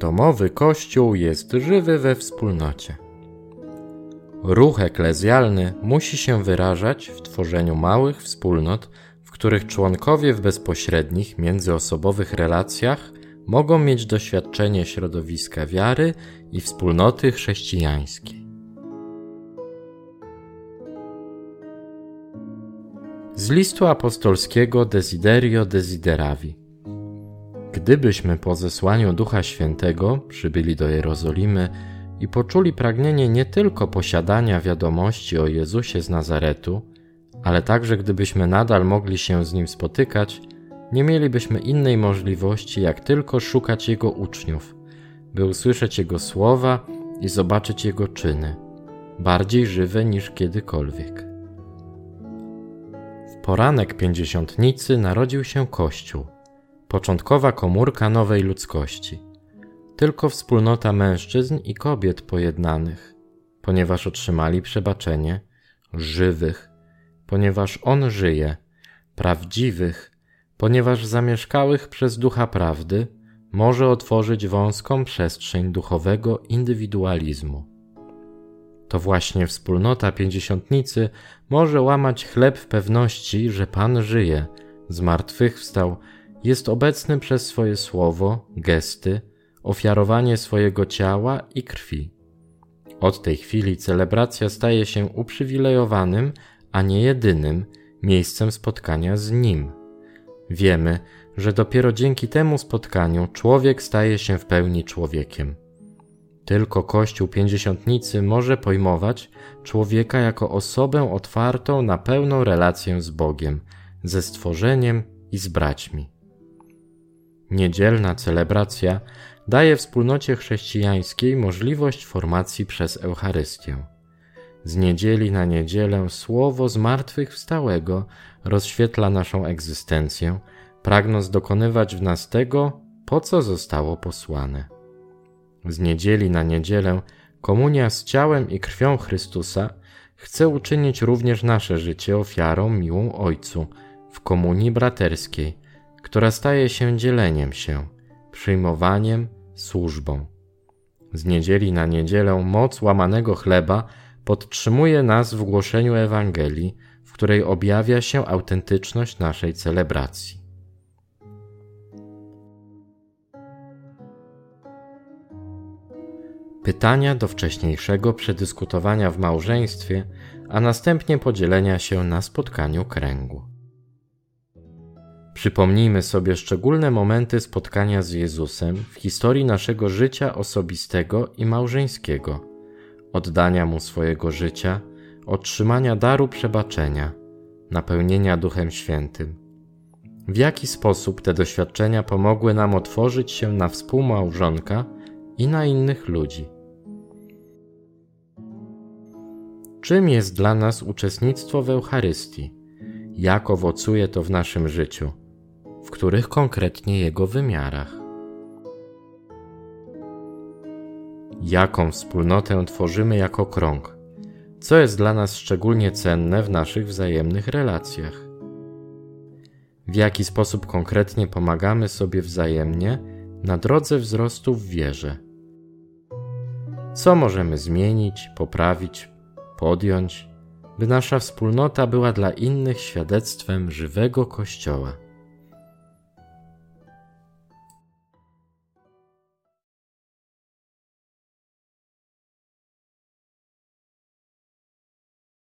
Domowy Kościół jest żywy we wspólnocie. Ruch eklezjalny musi się wyrażać w tworzeniu małych wspólnot, w których członkowie w bezpośrednich, międzyosobowych relacjach mogą mieć doświadczenie środowiska wiary i wspólnoty chrześcijańskiej. Z listu apostolskiego Desiderio Desideravi. Gdybyśmy po zesłaniu Ducha Świętego przybyli do Jerozolimy i poczuli pragnienie nie tylko posiadania wiadomości o Jezusie z Nazaretu, ale także gdybyśmy nadal mogli się z Nim spotykać, nie mielibyśmy innej możliwości, jak tylko szukać Jego uczniów, by usłyszeć Jego słowa i zobaczyć Jego czyny, bardziej żywe niż kiedykolwiek. W poranek pięćdziesiątnicy narodził się Kościół, początkowa komórka nowej ludzkości. Tylko wspólnota mężczyzn i kobiet pojednanych, ponieważ otrzymali przebaczenie, żywych, ponieważ On żyje, prawdziwych, ponieważ zamieszkałych przez ducha prawdy, może otworzyć wąską przestrzeń duchowego indywidualizmu. To właśnie wspólnota pięćdziesiątnicy może łamać chleb w pewności, że Pan żyje, zmartwychwstał, jest obecny przez swoje słowo, gesty, ofiarowanie swojego ciała i krwi. Od tej chwili celebracja staje się uprzywilejowanym, a nie jedynym miejscem spotkania z Nim. Wiemy, że dopiero dzięki temu spotkaniu człowiek staje się w pełni człowiekiem. Tylko Kościół Pięćdziesiątnicy może pojmować człowieka jako osobę otwartą na pełną relację z Bogiem, ze stworzeniem i z braćmi. Niedzielna celebracja daje wspólnocie chrześcijańskiej możliwość formacji przez Eucharystię. Z niedzieli na niedzielę słowo zmartwychwstałego rozświetla naszą egzystencję, pragnąc dokonywać w nas tego, po co zostało posłane. Z niedzieli na niedzielę komunia z ciałem i krwią Chrystusa chce uczynić również nasze życie ofiarą miłą Ojcu w komunii braterskiej, która staje się dzieleniem się, przyjmowaniem, służbą. Z niedzieli na niedzielę moc łamanego chleba podtrzymuje nas w głoszeniu Ewangelii, w której objawia się autentyczność naszej celebracji. Pytania do wcześniejszego przedyskutowania w małżeństwie, a następnie podzielenia się na spotkaniu kręgu. Przypomnijmy sobie szczególne momenty spotkania z Jezusem w historii naszego życia osobistego i małżeńskiego, oddania Mu swojego życia, otrzymania daru przebaczenia, napełnienia Duchem Świętym. W jaki sposób te doświadczenia pomogły nam otworzyć się na współmałżonka i na innych ludzi? Czym jest dla nas uczestnictwo w Eucharystii? Jak owocuje to w naszym życiu? W których konkretnie jego wymiarach. Jaką wspólnotę tworzymy jako krąg? Co jest dla nas szczególnie cenne w naszych wzajemnych relacjach? W jaki sposób konkretnie pomagamy sobie wzajemnie na drodze wzrostu w wierze? Co możemy zmienić, poprawić, podjąć, by nasza wspólnota była dla innych świadectwem żywego Kościoła?